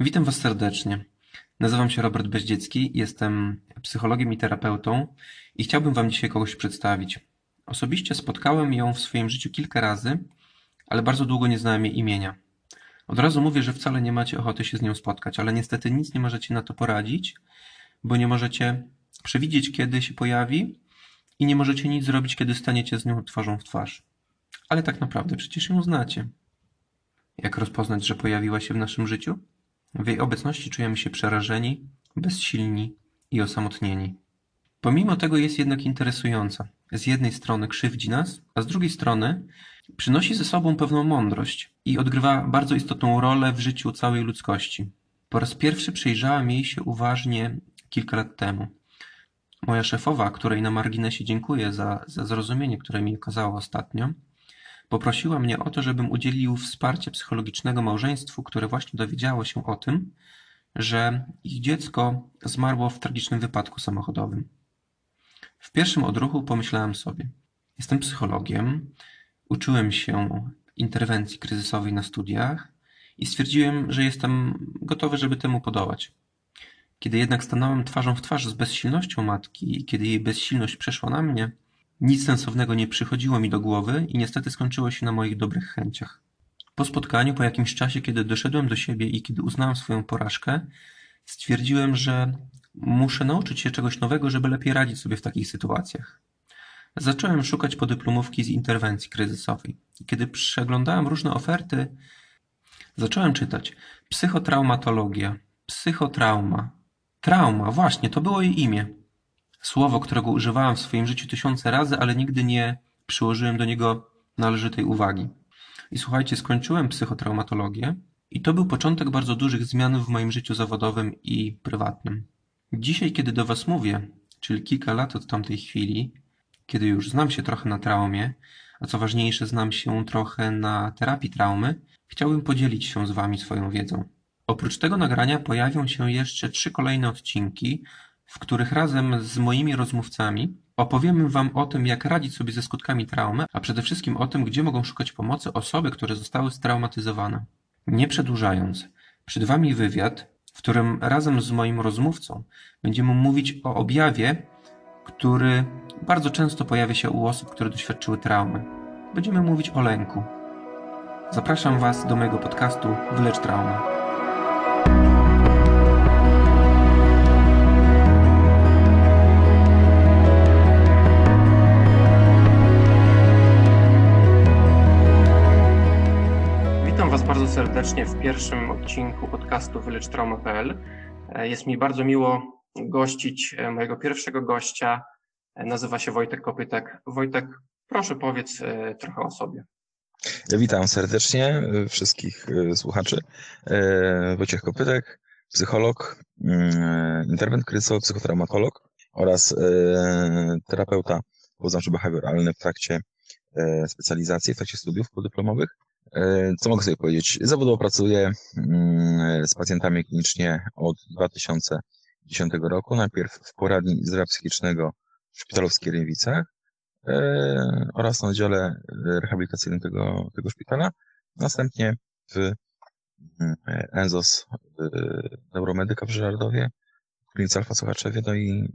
Witam Was serdecznie. Nazywam się Robert Beździecki, jestem psychologiem i terapeutą i chciałbym Wam dzisiaj kogoś przedstawić. Osobiście spotkałem ją w swoim życiu kilka razy, ale bardzo długo nie znałem jej imienia. Od razu mówię, że wcale nie macie ochoty się z nią spotkać, ale niestety nic nie możecie na to poradzić, bo nie możecie przewidzieć, kiedy się pojawi i nie możecie nic zrobić, kiedy staniecie z nią twarzą w twarz. Ale tak naprawdę przecież ją znacie. Jak rozpoznać, że pojawiła się w naszym życiu? W jej obecności czujemy się przerażeni, bezsilni i osamotnieni. Pomimo tego jest jednak interesująca. Z jednej strony krzywdzi nas, a z drugiej strony przynosi ze sobą pewną mądrość i odgrywa bardzo istotną rolę w życiu całej ludzkości. Po raz pierwszy przyjrzałem jej się uważnie kilka lat temu. Moja szefowa, której na marginesie dziękuję za, za zrozumienie, które mi okazała ostatnio, Poprosiła mnie o to, żebym udzielił wsparcia psychologicznego małżeństwu, które właśnie dowiedziało się o tym, że ich dziecko zmarło w tragicznym wypadku samochodowym. W pierwszym odruchu pomyślałem sobie: Jestem psychologiem, uczyłem się interwencji kryzysowej na studiach i stwierdziłem, że jestem gotowy, żeby temu podołać. Kiedy jednak stanąłem twarzą w twarz z bezsilnością matki i kiedy jej bezsilność przeszła na mnie, nic sensownego nie przychodziło mi do głowy i niestety skończyło się na moich dobrych chęciach. Po spotkaniu, po jakimś czasie, kiedy doszedłem do siebie i kiedy uznałem swoją porażkę, stwierdziłem, że muszę nauczyć się czegoś nowego, żeby lepiej radzić sobie w takich sytuacjach. Zacząłem szukać podyplomówki z interwencji kryzysowej. Kiedy przeglądałem różne oferty, zacząłem czytać psychotraumatologia, psychotrauma, trauma, właśnie, to było jej imię. Słowo, którego używałem w swoim życiu tysiące razy, ale nigdy nie przyłożyłem do niego należytej uwagi. I słuchajcie, skończyłem psychotraumatologię i to był początek bardzo dużych zmian w moim życiu zawodowym i prywatnym. Dzisiaj, kiedy do Was mówię, czyli kilka lat od tamtej chwili, kiedy już znam się trochę na traumie, a co ważniejsze, znam się trochę na terapii traumy, chciałbym podzielić się z Wami swoją wiedzą. Oprócz tego nagrania pojawią się jeszcze trzy kolejne odcinki w których razem z moimi rozmówcami opowiemy Wam o tym, jak radzić sobie ze skutkami traumy, a przede wszystkim o tym, gdzie mogą szukać pomocy osoby, które zostały straumatyzowane. Nie przedłużając, przed Wami wywiad, w którym razem z moim rozmówcą będziemy mówić o objawie, który bardzo często pojawia się u osób, które doświadczyły traumy. Będziemy mówić o lęku. Zapraszam Was do mojego podcastu Wylecz Traumę. Serdecznie w pierwszym odcinku podcastu wylecztrauma.pl. E, jest mi bardzo miło gościć e, mojego pierwszego gościa. E, nazywa się Wojtek Kopytek. Wojtek, proszę powiedz trochę o sobie. Witam serdecznie wszystkich słuchaczy. Wojciech Kopytek, psycholog, mm, interwent kryzysowy, psychotraumatolog oraz terapeuta poznawczo-behawioralny w trakcie specjalizacji, w trakcie studiów podyplomowych. E, co mogę sobie powiedzieć? Zawodowo pracuję mm, z pacjentami klinicznie od 2010 roku. Najpierw w poradni zdrowia psychicznego w szpitalu w Skierniewicach e, oraz na oddziale rehabilitacyjnym tego, tego szpitala. Następnie w mm, ENZOS Neuromedyka w Żyrardowie, w klinice Alfa Sochaczewie, no i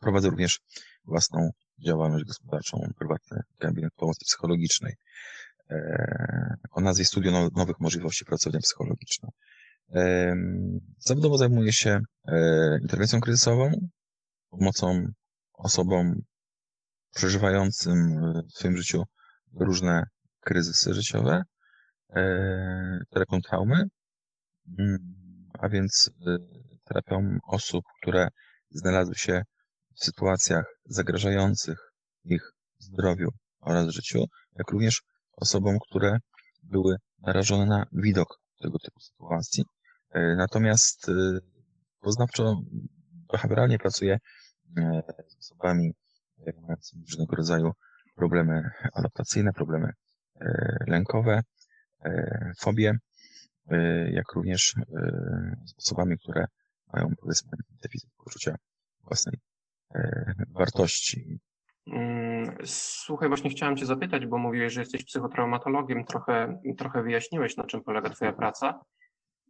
prowadzę również własną działalność gospodarczą, prywatny gabinet pomocy psychologicznej. E, o nazwie Studio Nowych Możliwości Pracownia Psychologiczna. Zawodowo zajmuję się e, interwencją kryzysową, pomocą osobom przeżywającym w swoim życiu różne kryzysy życiowe, e, terapią traumy, mm, a więc terapią osób, które znalazły się w sytuacjach zagrażających ich zdrowiu oraz życiu, jak również osobom, które były narażone na widok tego typu sytuacji. E, natomiast e, poznawczo, behawioralnie pracuję e, z osobami mającymi różnego rodzaju problemy adaptacyjne, problemy lękowe, fobie, jak również z osobami, które mają powiedzmy deficyt poczucia własnej wartości, słuchaj, właśnie chciałem Cię zapytać, bo mówiłeś, że jesteś psychotraumatologiem, trochę, trochę wyjaśniłeś, na czym polega Twoja praca.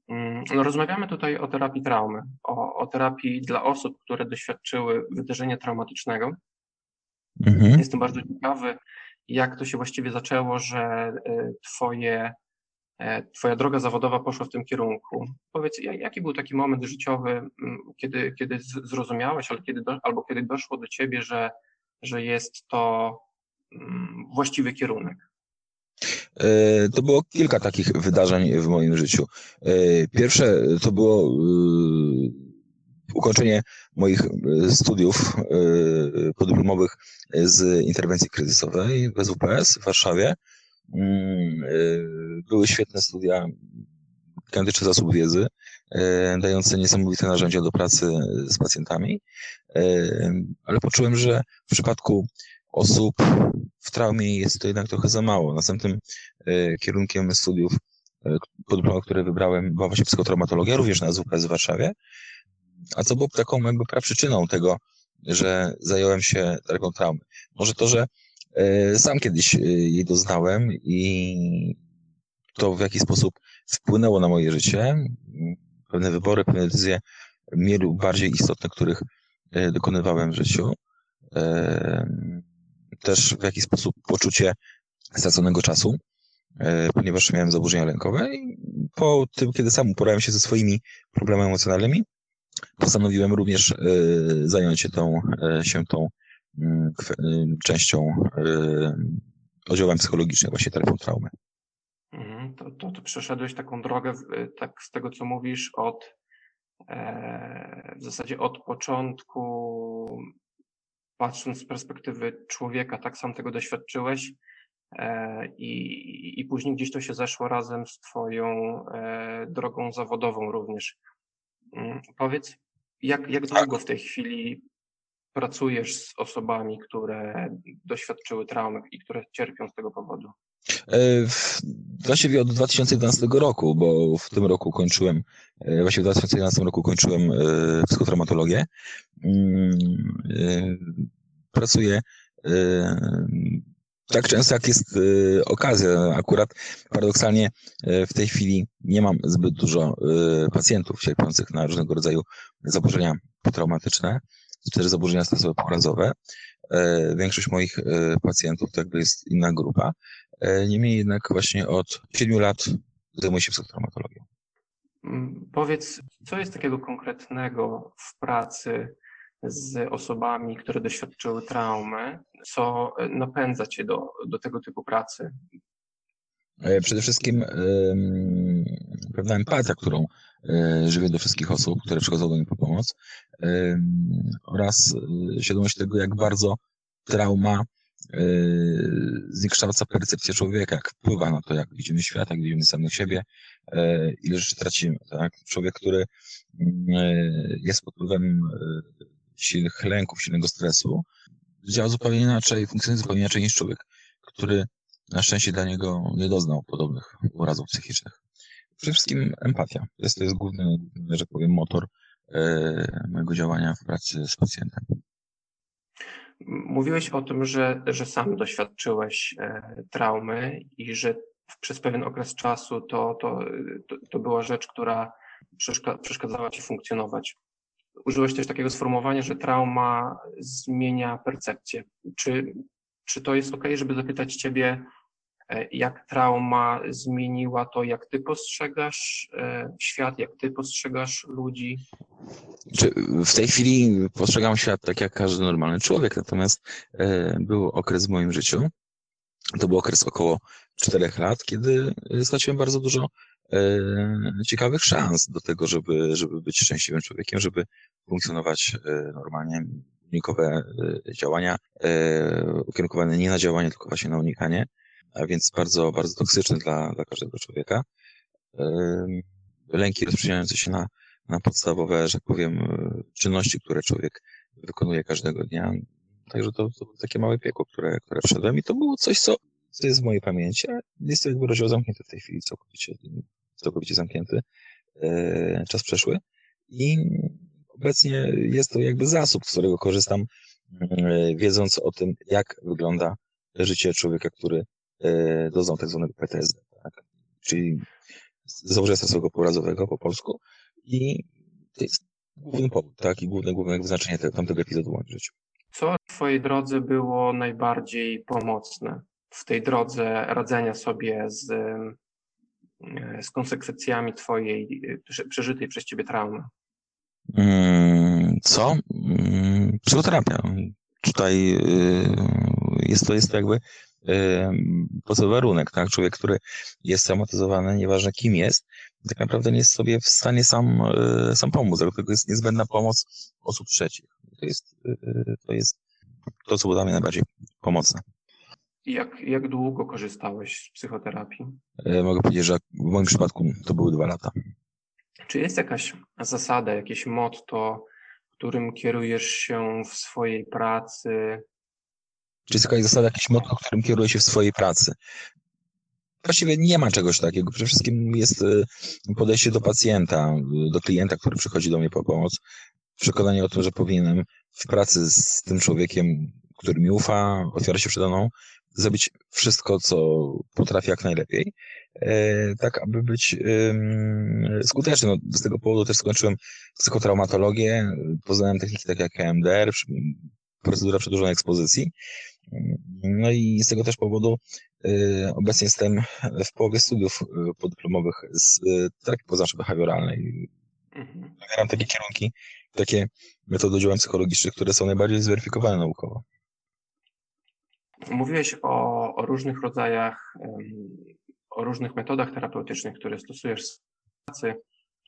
Mm, No, rozmawiamy tutaj o terapii traumy, o, o terapii dla osób, które doświadczyły wydarzenia traumatycznego. Mhm. Jestem bardzo ciekawy, jak to się właściwie zaczęło, że y, twoje, e, twoja droga zawodowa poszła w tym kierunku. Powiedz, ja- jaki był taki moment życiowy, mm, kiedy, kiedy zrozumiałeś, ale kiedy do, albo kiedy doszło do ciebie, że, że jest to mm, właściwy kierunek? E, To było kilka takich wydarzeń w moim życiu. E, Pierwsze to było e, ukończenie moich studiów podyplomowych z interwencji kryzysowej w SWPS w Warszawie. Mm, Były świetne studia, gigantyczny zasób wiedzy, dające niesamowite narzędzia do pracy z pacjentami, E, ale poczułem, że w przypadku osób w traumie jest to jednak trochę za mało. Następnym e, kierunkiem studiów e, podyplomowych, które wybrałem, była właśnie psychotraumatologia, również na ZWPS w Warszawie. A co było taką jakby praprzyczyną tego, że zająłem się terapią traumy? Może to, że e, sam kiedyś e, jej doznałem i to w jakiś sposób wpłynęło na moje życie. Pewne wybory, pewne decyzje mniej lub bardziej istotne, których e, dokonywałem w życiu. E, Też w jakiś sposób poczucie straconego czasu, e, ponieważ miałem zaburzenia lękowe i po tym, kiedy sam uporałem się ze swoimi problemami emocjonalnymi, postanowiłem również zająć się tą, się tą mm, częścią oddziałem psychologicznym, właśnie terapią traumy. To, to, przeszedłeś taką drogę, tak z tego co mówisz, od e, w zasadzie od początku, patrząc z perspektywy człowieka, tak sam tego doświadczyłeś e, i, i później gdzieś to się zeszło razem z twoją e, drogą zawodową również. Mm, Powiedz, jak, jak długo w tej chwili pracujesz z osobami, które doświadczyły traumy i które cierpią z tego powodu? E, Właściwie od 2011 roku, bo w tym roku kończyłem, e, właściwie w 2011 roku kończyłem e, psychotraumatologię. Mm, Pracuję tak często, jak jest okazja. Akurat paradoksalnie w tej chwili nie mam zbyt dużo pacjentów cierpiących na różnego rodzaju zaburzenia potraumatyczne, czy zaburzenia stresowo-porazowe. E, Większość moich pacjentów to jakby jest inna grupa. E, Niemniej jednak właśnie od 7 lat zajmuję się psychotraumatologią. Mm, Powiedz, co jest takiego konkretnego w pracy z osobami, które doświadczyły traumy, co e, napędza cię do, do tego typu pracy? E, Przede wszystkim pewna empatia, którą żywię do wszystkich osób, które przychodzą do mnie po pomoc oraz świadomość tego, jak bardzo trauma zniekształca percepcję człowieka, jak wpływa na to, jak widzimy świat, jak widzimy samych siebie, e, ile rzeczy tracimy. Tak? Człowiek, który e, jest pod wpływem silnych lęków, silnego stresu, działa zupełnie inaczej, funkcjonuje zupełnie inaczej niż człowiek, który na szczęście dla niego nie doznał podobnych urazów psychicznych. Przede wszystkim empatia. Jest to jest główny, że powiem, motor mojego działania w pracy z pacjentem. Mówiłeś o tym, że, że sam doświadczyłeś e, traumy i że przez pewien okres czasu to, to, to, była rzecz, która przeszka- przeszkadzała ci funkcjonować. Użyłeś też takiego sformułowania, że trauma zmienia percepcję. Czy, czy to jest ok, żeby zapytać ciebie, jak trauma zmieniła to, jak ty postrzegasz e, świat, jak ty postrzegasz ludzi? W tej chwili postrzegam świat tak jak każdy normalny człowiek, natomiast e, był okres w moim życiu, to był okres około czterech lat, kiedy straciłem bardzo dużo e, ciekawych szans do tego, żeby, żeby być szczęśliwym człowiekiem, żeby funkcjonować e, normalnie. Unikowe e, działania, e, ukierunkowane nie na działanie, tylko właśnie na unikanie, a więc bardzo, bardzo toksyczne dla, dla każdego człowieka. Lęki rozprzestrzeniające się na, na podstawowe, że tak powiem, czynności, które człowiek wykonuje każdego dnia. Także to, to takie małe piekło, które, które wszedłem i to było coś, co, co jest w mojej pamięci, a jest to jakby rozdział zamknięty w tej chwili, całkowicie, całkowicie zamknięty, e, czas przeszły i obecnie jest to jakby zasób, z którego korzystam, e, wiedząc o tym, jak wygląda życie człowieka, który doznał tak zwanego PTSD, tak? Czyli zaburzenia stresowego pourazowego po polsku i to jest główny powód, tak, i główne, główne wyznaczenie te, tamtego epizodu w moim życiu. Co w Twojej drodze było najbardziej pomocne w tej drodze radzenia sobie z, e, z konsekwencjami Twojej e, prze- przeżytej przez Ciebie traumy? Mm, Co? Mm, Psychoterapia. Tutaj y, jest to, jest to jakby podstawowy warunek, tak? Człowiek, który jest traumatyzowany, nieważne kim jest, tak naprawdę nie jest sobie w stanie sam, y, sam pomóc, dlatego jest niezbędna pomoc osób trzecich. To jest, y, to jest to, co było dla mnie najbardziej pomocne. Jak, jak długo korzystałeś z psychoterapii? Y, Mogę powiedzieć, że w moim przypadku to były dwa lata. Czy jest jakaś zasada, jakieś motto, którym kierujesz się w swojej pracy? Czy jest jakaś zasada, jakiś motto, którym kieruje się w swojej pracy? Właściwie nie ma czegoś takiego. Przede wszystkim jest y, podejście do pacjenta, do klienta, który przychodzi do mnie po pomoc. Przekonanie o tym, że powinienem w pracy z tym człowiekiem, który mi ufa, ofiara się przede mną, zrobić wszystko, co potrafię jak najlepiej, e, tak aby być skuteczny. No, z tego powodu też skończyłem psychotraumatologię, poznałem techniki takie jak przy- procedura przedłużonej ekspozycji. No i z tego też powodu y, obecnie jestem w połowie studiów y, podyplomowych z y, terapii poznawczo-behawioralnej. Mhm. Wybieram takie kierunki, takie metody działań psychologicznych, które są najbardziej zweryfikowane naukowo. Mówiłeś o, o różnych rodzajach, o różnych metodach terapeutycznych, które stosujesz w pracy.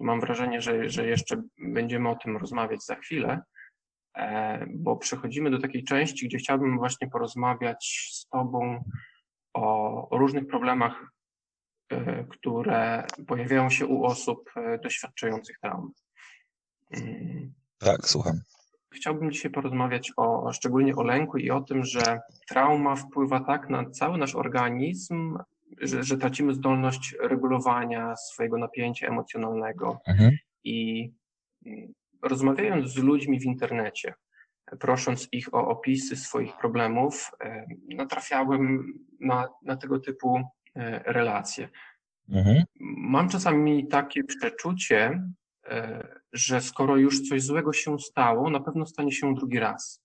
Mam wrażenie, że, że jeszcze będziemy o tym rozmawiać za chwilę, bo przechodzimy do takiej części, gdzie chciałbym właśnie porozmawiać z Tobą o, różnych problemach, e, które pojawiają się u osób e, doświadczających traum. Mm. Tak, słucham. Chciałbym dzisiaj porozmawiać o, szczególnie o lęku i o tym, że trauma wpływa tak na cały nasz organizm, że, że tracimy zdolność regulowania swojego napięcia emocjonalnego. Mhm. I rozmawiając z ludźmi w internecie, prosząc ich o opisy swoich problemów, e, natrafiałem na, na tego typu e, relacje. Mhm. Mam czasami takie przeczucie, e, że skoro już coś złego się stało, na pewno stanie się drugi raz.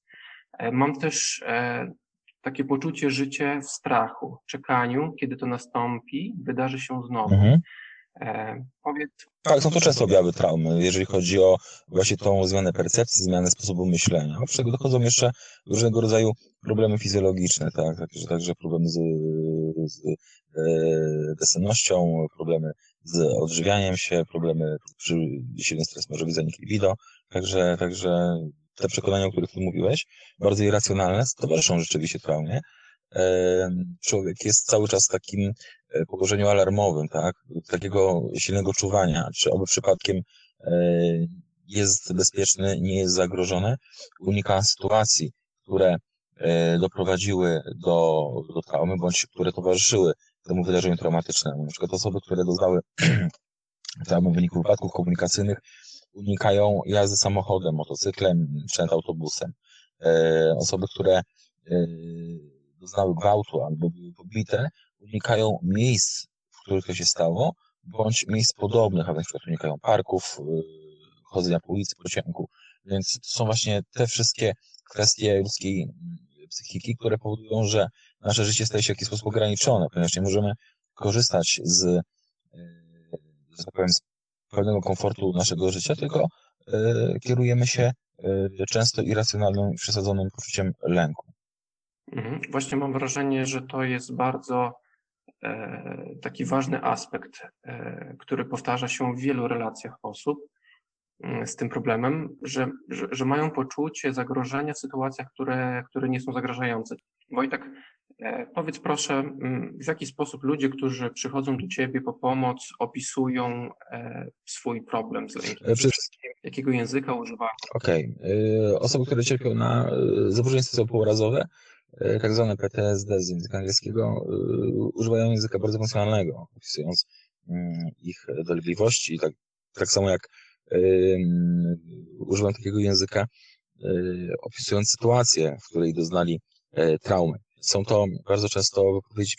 Mam też takie poczucie życia w strachu, czekaniu, kiedy to nastąpi, wydarzy się znowu. Mhm. E, Powiedz, Tak, są to często objawy traumy, jeżeli chodzi o właśnie tą zmianę percepcji, zmianę sposobu myślenia. Oprócz tego dochodzą jeszcze różnego rodzaju problemy fizjologiczne, tak, także, także problemy z, z e, bezsennością, problemy z odżywianiem się, problemy przy silnym stres może być zanik libido, także, także te przekonania, o których tu mówiłeś, bardzo irracjonalne, towarzyszą rzeczywiście traumie. E, Człowiek jest cały czas takim położeniu alarmowym, tak? Takiego silnego czuwania, czy oby przypadkiem e, jest bezpieczny, nie jest zagrożony, unika sytuacji, które e, doprowadziły do, do traumy, bądź które towarzyszyły temu wydarzeniu traumatycznemu. Na przykład osoby, które doznały traumy w wyniku wypadków komunikacyjnych, unikają jazdy samochodem, motocyklem, nawet autobusem. E, Osoby, które e, doznały gwałtu albo były pobite, unikają miejsc, w których to się stało, bądź miejsc podobnych, a na przykład unikają parków, y, chodzenia po ulicy, pociągu. Więc to są właśnie te wszystkie kwestie ludzkiej mm, psychiki, które powodują, że nasze życie staje się w jakiś sposób ograniczone, ponieważ nie możemy korzystać z, y, że powiem, z pewnego komfortu naszego życia, tylko y, kierujemy się y, często irracjonalnym przesadzonym poczuciem lęku. Mhm. Właśnie mam wrażenie, że to jest bardzo taki ważny aspekt, e, który powtarza się w wielu relacjach osób mm, z tym problemem, że, że, że mają poczucie zagrożenia w sytuacjach, które, które nie są zagrażające. Wojtek, e, powiedz proszę, mm, w jaki sposób ludzie, którzy przychodzą do Ciebie po pomoc, opisują e, swój problem z lękiem? E, wszystkim Jakiego języka używają? Okej. Y, Osoby, które cierpią na zaburzenia stresowo-pourazowe, y, tak zwane PTSD z języka angielskiego, y, używają języka bardzo emocjonalnego, opisując mm, ich dolegliwości, tak, tak samo jak y, używam takiego języka, opisując sytuację, w której doznali e, traumy. Są to bardzo często wypowiedzi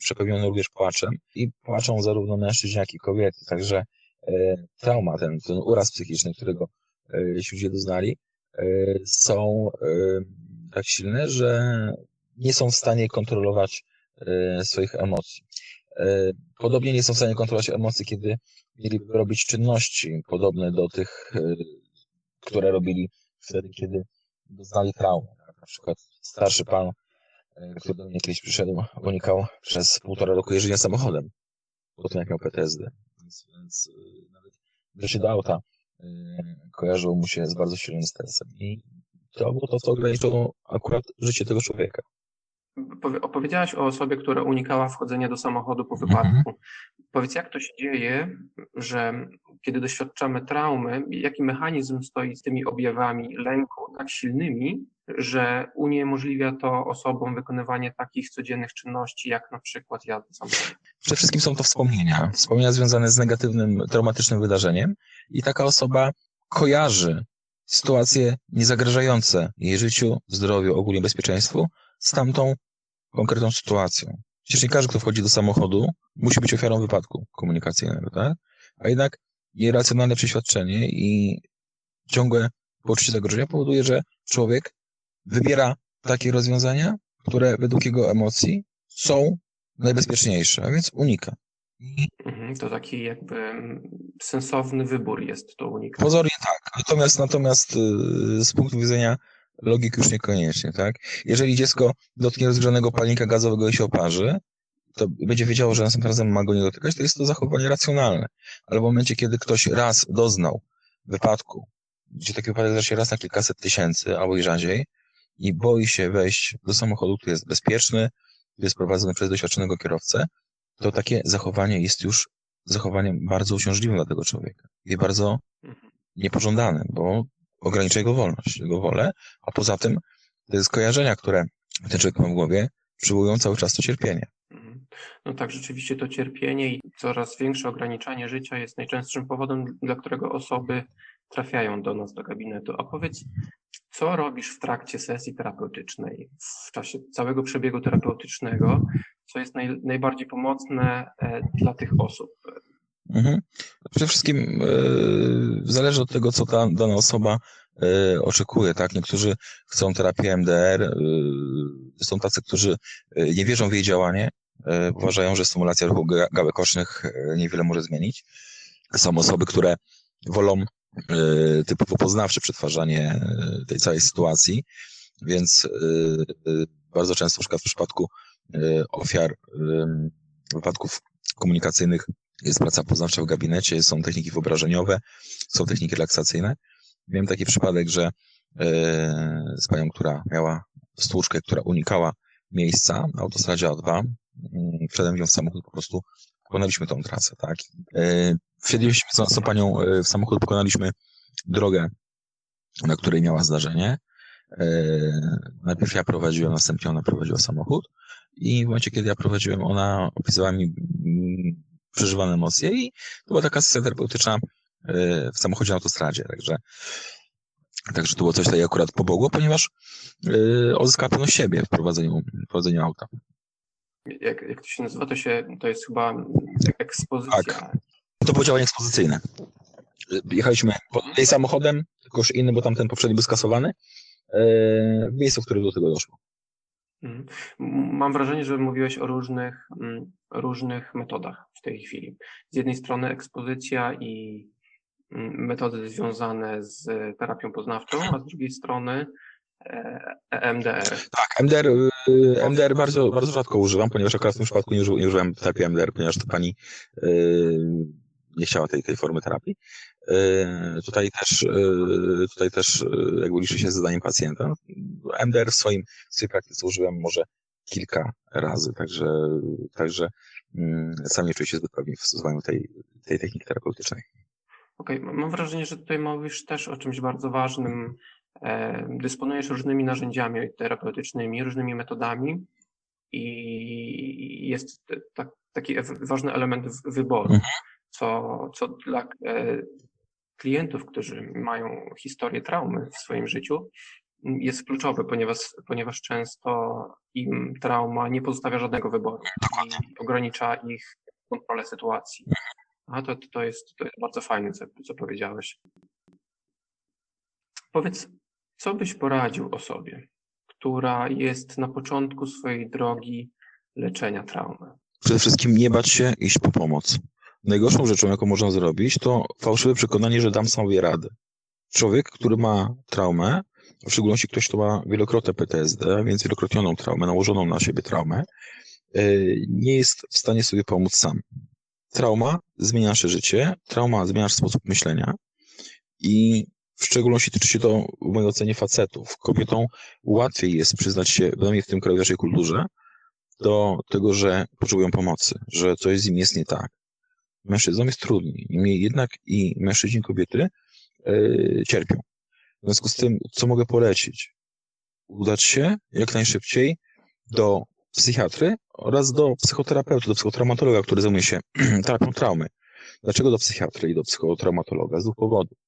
przepełnione- również płaczem i płaczą zarówno mężczyźni, jak i kobiety. Także e, trauma, ten, ten uraz psychiczny, którego e, ci ludzie doznali, e, są e, tak silne, że nie są w stanie kontrolować e, swoich emocji. E, Podobnie nie są w stanie kontrolować emocji, kiedy mieliby robić czynności podobne do tych, e, które robili wtedy, kiedy doznali traumy. Na przykład starszy pan, który do mnie kiedyś przyszedł, unikał przez półtora roku jeżdżenia samochodem, po tym jak miał PTSD. Więc, więc nawet wreszcie do auta kojarzyło mu się z bardzo silnym stresem. I to było to, co ograniczyło akurat życie tego człowieka. Powie- Opowiedziałaś o osobie, która unikała wchodzenia do samochodu po Mhm. wypadku. Powiedz, jak to się dzieje, że kiedy doświadczamy traumy, jaki mechanizm stoi z tymi objawami lęku tak silnymi, że uniemożliwia to osobom wykonywanie takich codziennych czynności, jak na przykład jazda samochodem? Przede wszystkim są to wspomnienia. Wspomnienia związane z negatywnym, traumatycznym wydarzeniem i taka osoba kojarzy sytuacje niezagrażające jej życiu, zdrowiu, ogólnie bezpieczeństwu z tamtą konkretną sytuacją. Przecież nie każdy, kto wchodzi do samochodu, musi być ofiarą wypadku komunikacyjnego, tak? A jednak jej racjonalne przeświadczenie i ciągłe poczucie zagrożenia powoduje, że człowiek wybiera takie rozwiązania, które według jego emocji są najbezpieczniejsze, a więc unika. Mhm, To taki jakby mm, sensowny wybór jest to unikanie. pozornie tak, natomiast, natomiast yy, z punktu widzenia logiki już niekoniecznie, tak? Jeżeli dziecko dotknie rozgrzanego palnika gazowego i się oparzy, to będzie wiedziało, że następnym razem ma go nie dotykać, to jest to zachowanie racjonalne. Ale w momencie, kiedy ktoś raz doznał wypadku, gdzie taki wypadek zdarza się raz na kilkaset tysięcy, albo i rzadziej, i boi się wejść do samochodu, który jest bezpieczny, który jest prowadzony przez doświadczonego kierowcę, to takie zachowanie jest już zachowaniem bardzo uciążliwym dla tego człowieka i bardzo Mhm. niepożądanym, bo ogranicza jego wolność, jego wolę, a poza tym te skojarzenia, które ten człowiek ma w głowie, przywołują cały czas to cierpienie. Mhm. No tak, rzeczywiście to cierpienie i coraz większe ograniczanie życia jest najczęstszym powodem, dla którego osoby trafiają do nas do gabinetu. A powiedz, co robisz w trakcie sesji terapeutycznej, w czasie całego przebiegu terapeutycznego, co jest naj, najbardziej pomocne e, dla tych osób? Mhm. Przede wszystkim e, zależy od tego, co ta dana osoba e, oczekuje, tak? Niektórzy chcą terapię MDR, są tacy, którzy nie wierzą w jej działanie, uważają, że stymulacja ruchu ga- gałek ocznych niewiele może zmienić. Są osoby, które wolą typowo poznawcze przetwarzanie tej całej sytuacji, więc bardzo często, na przykład w przypadku ofiar em, wypadków komunikacyjnych jest praca poznawcza w gabinecie, są techniki wyobrażeniowe, są techniki relaksacyjne. Miałem taki przypadek, że e, z panią, która miała stłuczkę, która unikała miejsca na autostradzie A2, mm, wszedłem ją w samochód, po prostu pokonaliśmy tą trasę, tak. Wsiedliśmy z tą panią w samochód, pokonaliśmy drogę, na której miała zdarzenie. Najpierw ja prowadziłem, następnie ona prowadziła samochód i w momencie, kiedy ja prowadziłem, ona opisywała mi mm, przeżywane emocje i to była taka sesja terapeutyczna e, w samochodzie na autostradzie, także Także to było coś takiego akurat pomogło, ponieważ yy, odzyskała pewność siebie w prowadzeniu, w prowadzeniu auta. Jak, jak to się nazywa, to, się, to jest chyba ekspozycja. Tak. To było działanie ekspozycyjne. Jechaliśmy pod jej samochodem, tylko już inny, bo tamten poprzedni był skasowany, yy, w miejscu, w którym do tego doszło. Mhm. Mam wrażenie, że mówiłeś o różnych, mm, różnych metodach w tej chwili. Z jednej strony ekspozycja i mm, metody związane z terapią poznawczą, a z drugiej strony e, EMDR. Tak, MDR, yy, MDR bardzo, bardzo rzadko używam, ponieważ akurat w tym przypadku nie, uży, nie użyłem terapii MDR, ponieważ to pani yy, nie chciała tej, tej formy terapii. Yy, tutaj też, yy, tutaj też yy, jakby liczy się z zadaniem pacjenta. MDR w swoim, w swojej praktyce użyłem może kilka razy, także, także yy, sam nie czuję się zbyt pewnie w stosowaniu tej, tej techniki terapeutycznej. Okej, m- mam wrażenie, że tutaj mówisz też o czymś bardzo ważnym. E, Dysponujesz różnymi narzędziami terapeutycznymi, różnymi metodami i jest tak, taki ważny element wyboru, Mhm. Co, co dla e, klientów, którzy mają historię traumy w swoim życiu, jest kluczowy, ponieważ, ponieważ często im trauma nie pozostawia żadnego wyboru i ogranicza ich kontrolę sytuacji. A to, to, jest, to jest bardzo fajne, co, co powiedziałeś. Powiedz, co byś poradził osobie, która jest na początku swojej drogi leczenia traumy? Przede wszystkim nie bać się iść po pomoc. Najgorszą rzeczą, jaką można zrobić, to fałszywe przekonanie, że dam sobie radę. Człowiek, który ma traumę, w szczególności ktoś, kto ma wielokrotne PTSD, więc wielokrotnioną traumę, nałożoną na siebie traumę, yy, nie jest w stanie sobie pomóc sam. Trauma zmienia nasze życie, trauma zmienia nasz sposób myślenia i w szczególności tyczy się to w mojej ocenie facetów. Kobietom łatwiej jest przyznać się, przynajmniej w tym kraju, w naszej kulturze, do tego, że potrzebują pomocy, że coś z nim jest nie tak. Mężczyznom jest trudniej. Niemniej jednak i mężczyźni, i kobiety yy, cierpią. W związku z tym, co mogę polecić? Udać się jak najszybciej do psychiatry oraz do psychoterapeuty, do psychotraumatologa, który zajmuje się terapią traumy. Dlaczego do psychiatry i do psychotraumatologa? Z dwóch powodów.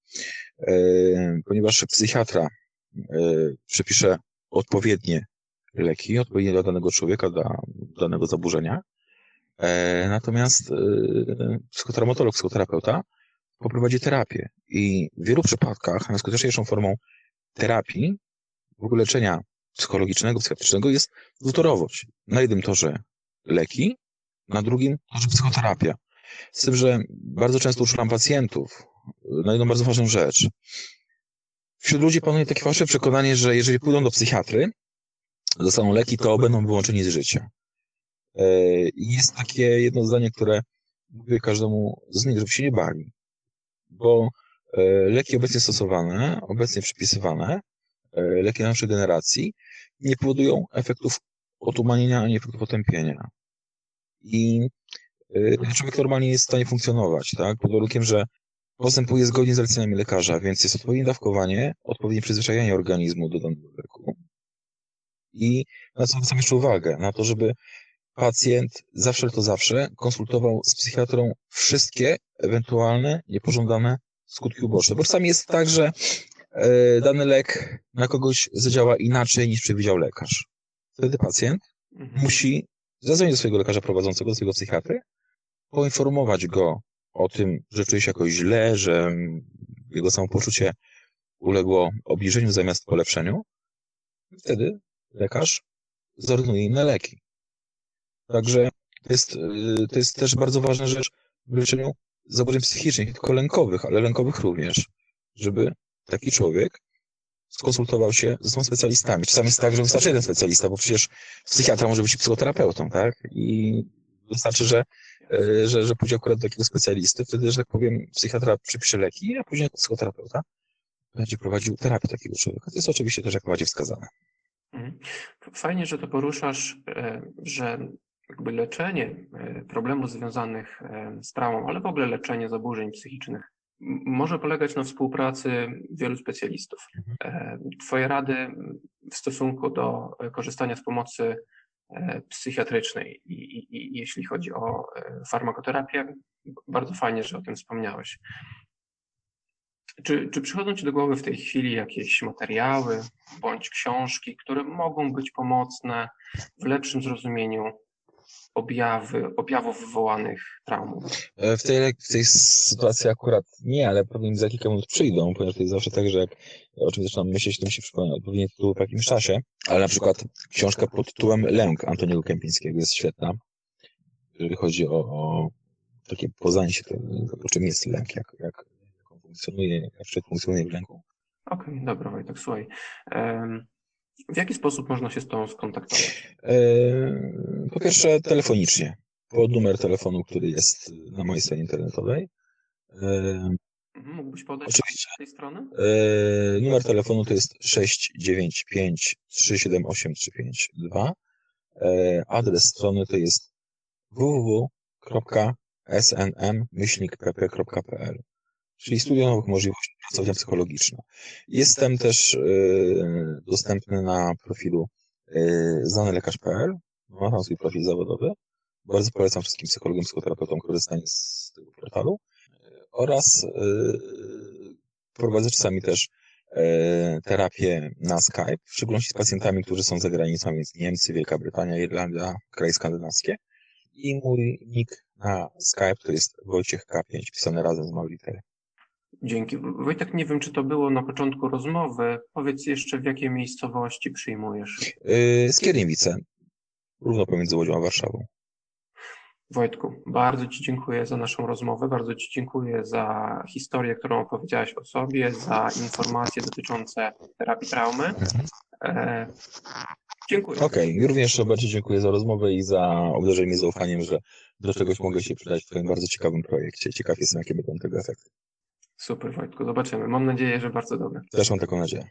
Yy, ponieważ psychiatra yy, przepisze odpowiednie leki, odpowiednie dla danego człowieka, dla danego zaburzenia. E, natomiast e, psychotraumatolog, psychoterapeuta poprowadzi terapię i w wielu przypadkach najskuteczniejszą formą terapii, w ogóle leczenia psychologicznego, psychiatrycznego jest dwutorowość. Na jednym torze leki, na drugim torze psychoterapia. Z tym, że bardzo często uczulam pacjentów na jedną bardzo ważną rzecz. Wśród ludzi panuje takie fałszywe przekonanie, że jeżeli pójdą do psychiatry, dostaną leki, to będą wyłączeni z życia. E, I jest takie jedno zdanie, które mówię każdemu z nich, żeby się nie bali. Bo e, leki obecnie stosowane, obecnie przypisywane, e, leki naszej generacji, nie powodują efektów otumanienia ani efektów otępienia. I człowiek normalnie jest w stanie funkcjonować, tak? Pod warunkiem, że postępuje zgodnie z zaleceniami lekarza, więc jest odpowiednie dawkowanie, odpowiednie przyzwyczajanie organizmu do danego leku. I na co zwracam jeszcze uwagę, na to, żeby pacjent zawsze to zawsze konsultował z psychiatrą wszystkie ewentualne niepożądane skutki uboczne. Bo czasami jest tak, że e, dany lek na kogoś zadziała inaczej niż przewidział lekarz. Wtedy pacjent Mhm. musi zadzwonić do swojego lekarza prowadzącego, do swojego psychiatry, poinformować go o tym, że czuje się jakoś źle, że jego samopoczucie uległo obniżeniu zamiast polepszeniu. Wtedy lekarz zordynuje inne leki. Także to jest, y, to jest też bardzo ważna rzecz w leczeniu zaburzeń psychicznych, nie tylko lękowych, ale lękowych również, żeby taki człowiek skonsultował się ze sobą specjalistami. Czasami jest tak, że wystarczy jeden specjalista, bo przecież psychiatra może być psychoterapeutą, tak? I wystarczy, że, y, że, że pójdzie akurat do takiego specjalisty, wtedy, że tak powiem, psychiatra przepisze leki, a później psychoterapeuta będzie prowadził terapię takiego człowieka. To jest oczywiście też jak bardziej wskazane. Mhm. Fajnie, że to poruszasz, e, że jakby leczenie e, problemów związanych e, z traumą, ale w ogóle leczenie zaburzeń psychicznych może polegać na współpracy wielu specjalistów. E, Twoje rady w stosunku do korzystania z pomocy psychiatrycznej i, i, i jeśli chodzi o farmakoterapię, bardzo fajnie, że o tym wspomniałeś. Czy, czy przychodzą Ci do głowy w tej chwili jakieś materiały bądź książki, które mogą być pomocne w lepszym zrozumieniu objawy, objawów wywołanych traumą? E, W tej, w tej sytuacji akurat nie, ale pewnie za kilka minut przyjdą, ponieważ to jest zawsze tak, że jak o czymś zaczynam myśleć, to mi się przypomina odpowiedni tytuł po jakimś czasie. Ale na przykład książka pod tytułem Lęk Antoniego Kępińskiego jest świetna, jeżeli chodzi o, o takie poznanie się tego, o czym jest lęk, jak, jak, jak on funkcjonuje, jak człowiek funkcjonuje w lęku. Okej, dobra Wojtek, słuchaj. em, W jaki sposób można się z Tobą skontaktować? E, Po pierwsze telefonicznie, pod numer telefonu, który jest na mojej stronie internetowej. E, Mhm, Mógłbyś podać Oczywiście. tej strony? E, numer telefonu to jest 695 378 352. E, adres strony to jest www.snm-pp.pl czyli Studio Nowych Możliwości Pracownia Psychologiczna. Jestem też e, dostępny na profilu e, znanylekarz.pl. Ma tam swój profil zawodowy. Bardzo polecam wszystkim psychologom, psychoterapeutom korzystanie z tego portalu. E, Oraz prowadzę czasami też terapię na Skype, w szczególności z pacjentami, którzy są za granicą, więc Niemcy, Wielka Brytania, Irlandia, kraje skandynawskie. I mój nick na Skype to jest Wojciech K5, pisane razem z małej litery. Dzięki. Wojtek, nie wiem, czy to było na początku rozmowy. Powiedz jeszcze, w jakiej miejscowości przyjmujesz. Yy, Skierniewice, równo pomiędzy Łodzią a Warszawą. Wojtku, bardzo Ci dziękuję za naszą rozmowę, bardzo Ci dziękuję za historię, którą opowiedziałeś o sobie, za informacje dotyczące terapii traumy. E, dziękuję. Okej, również Robercie dziękuję za rozmowę i za obdarzenie zaufaniem, że do czegoś mogę się przydać w Twoim bardzo ciekawym projekcie. Ciekaw jestem, jakie będą tego efekty. Super, Wojtku, zobaczymy. Mam nadzieję, że bardzo dobre. Też mam taką nadzieję.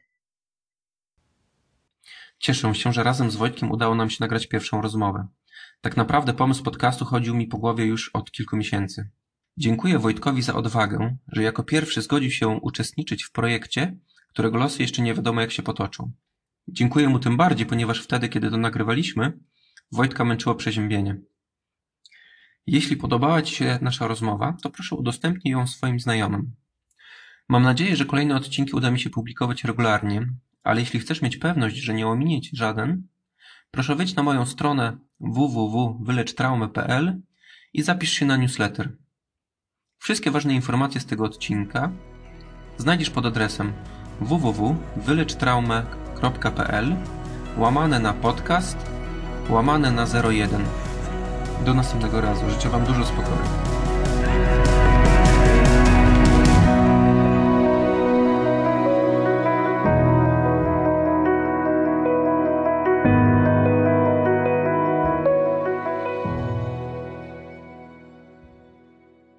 Cieszę się, że razem z Wojtkiem udało nam się nagrać pierwszą rozmowę. Tak naprawdę pomysł podcastu chodził mi po głowie już od kilku miesięcy. Dziękuję Wojtkowi za odwagę, że jako pierwszy zgodził się uczestniczyć w projekcie, którego losy jeszcze nie wiadomo jak się potoczą. Dziękuję mu tym bardziej, ponieważ wtedy, kiedy to nagrywaliśmy, Wojtka męczyło przeziębienie. Jeśli podobała Ci się nasza rozmowa, to proszę udostępnij ją swoim znajomym. Mam nadzieję, że kolejne odcinki uda mi się publikować regularnie, ale jeśli chcesz mieć pewność, że nie ominie Cię żaden, proszę wejdź na moją stronę www.wylecztraumy.pl i zapisz się na newsletter. Wszystkie ważne informacje z tego odcinka znajdziesz pod adresem www.wylecztraumę.pl łamane na podcast łamane na 01. Do następnego razu. Życzę Wam dużo spokoju.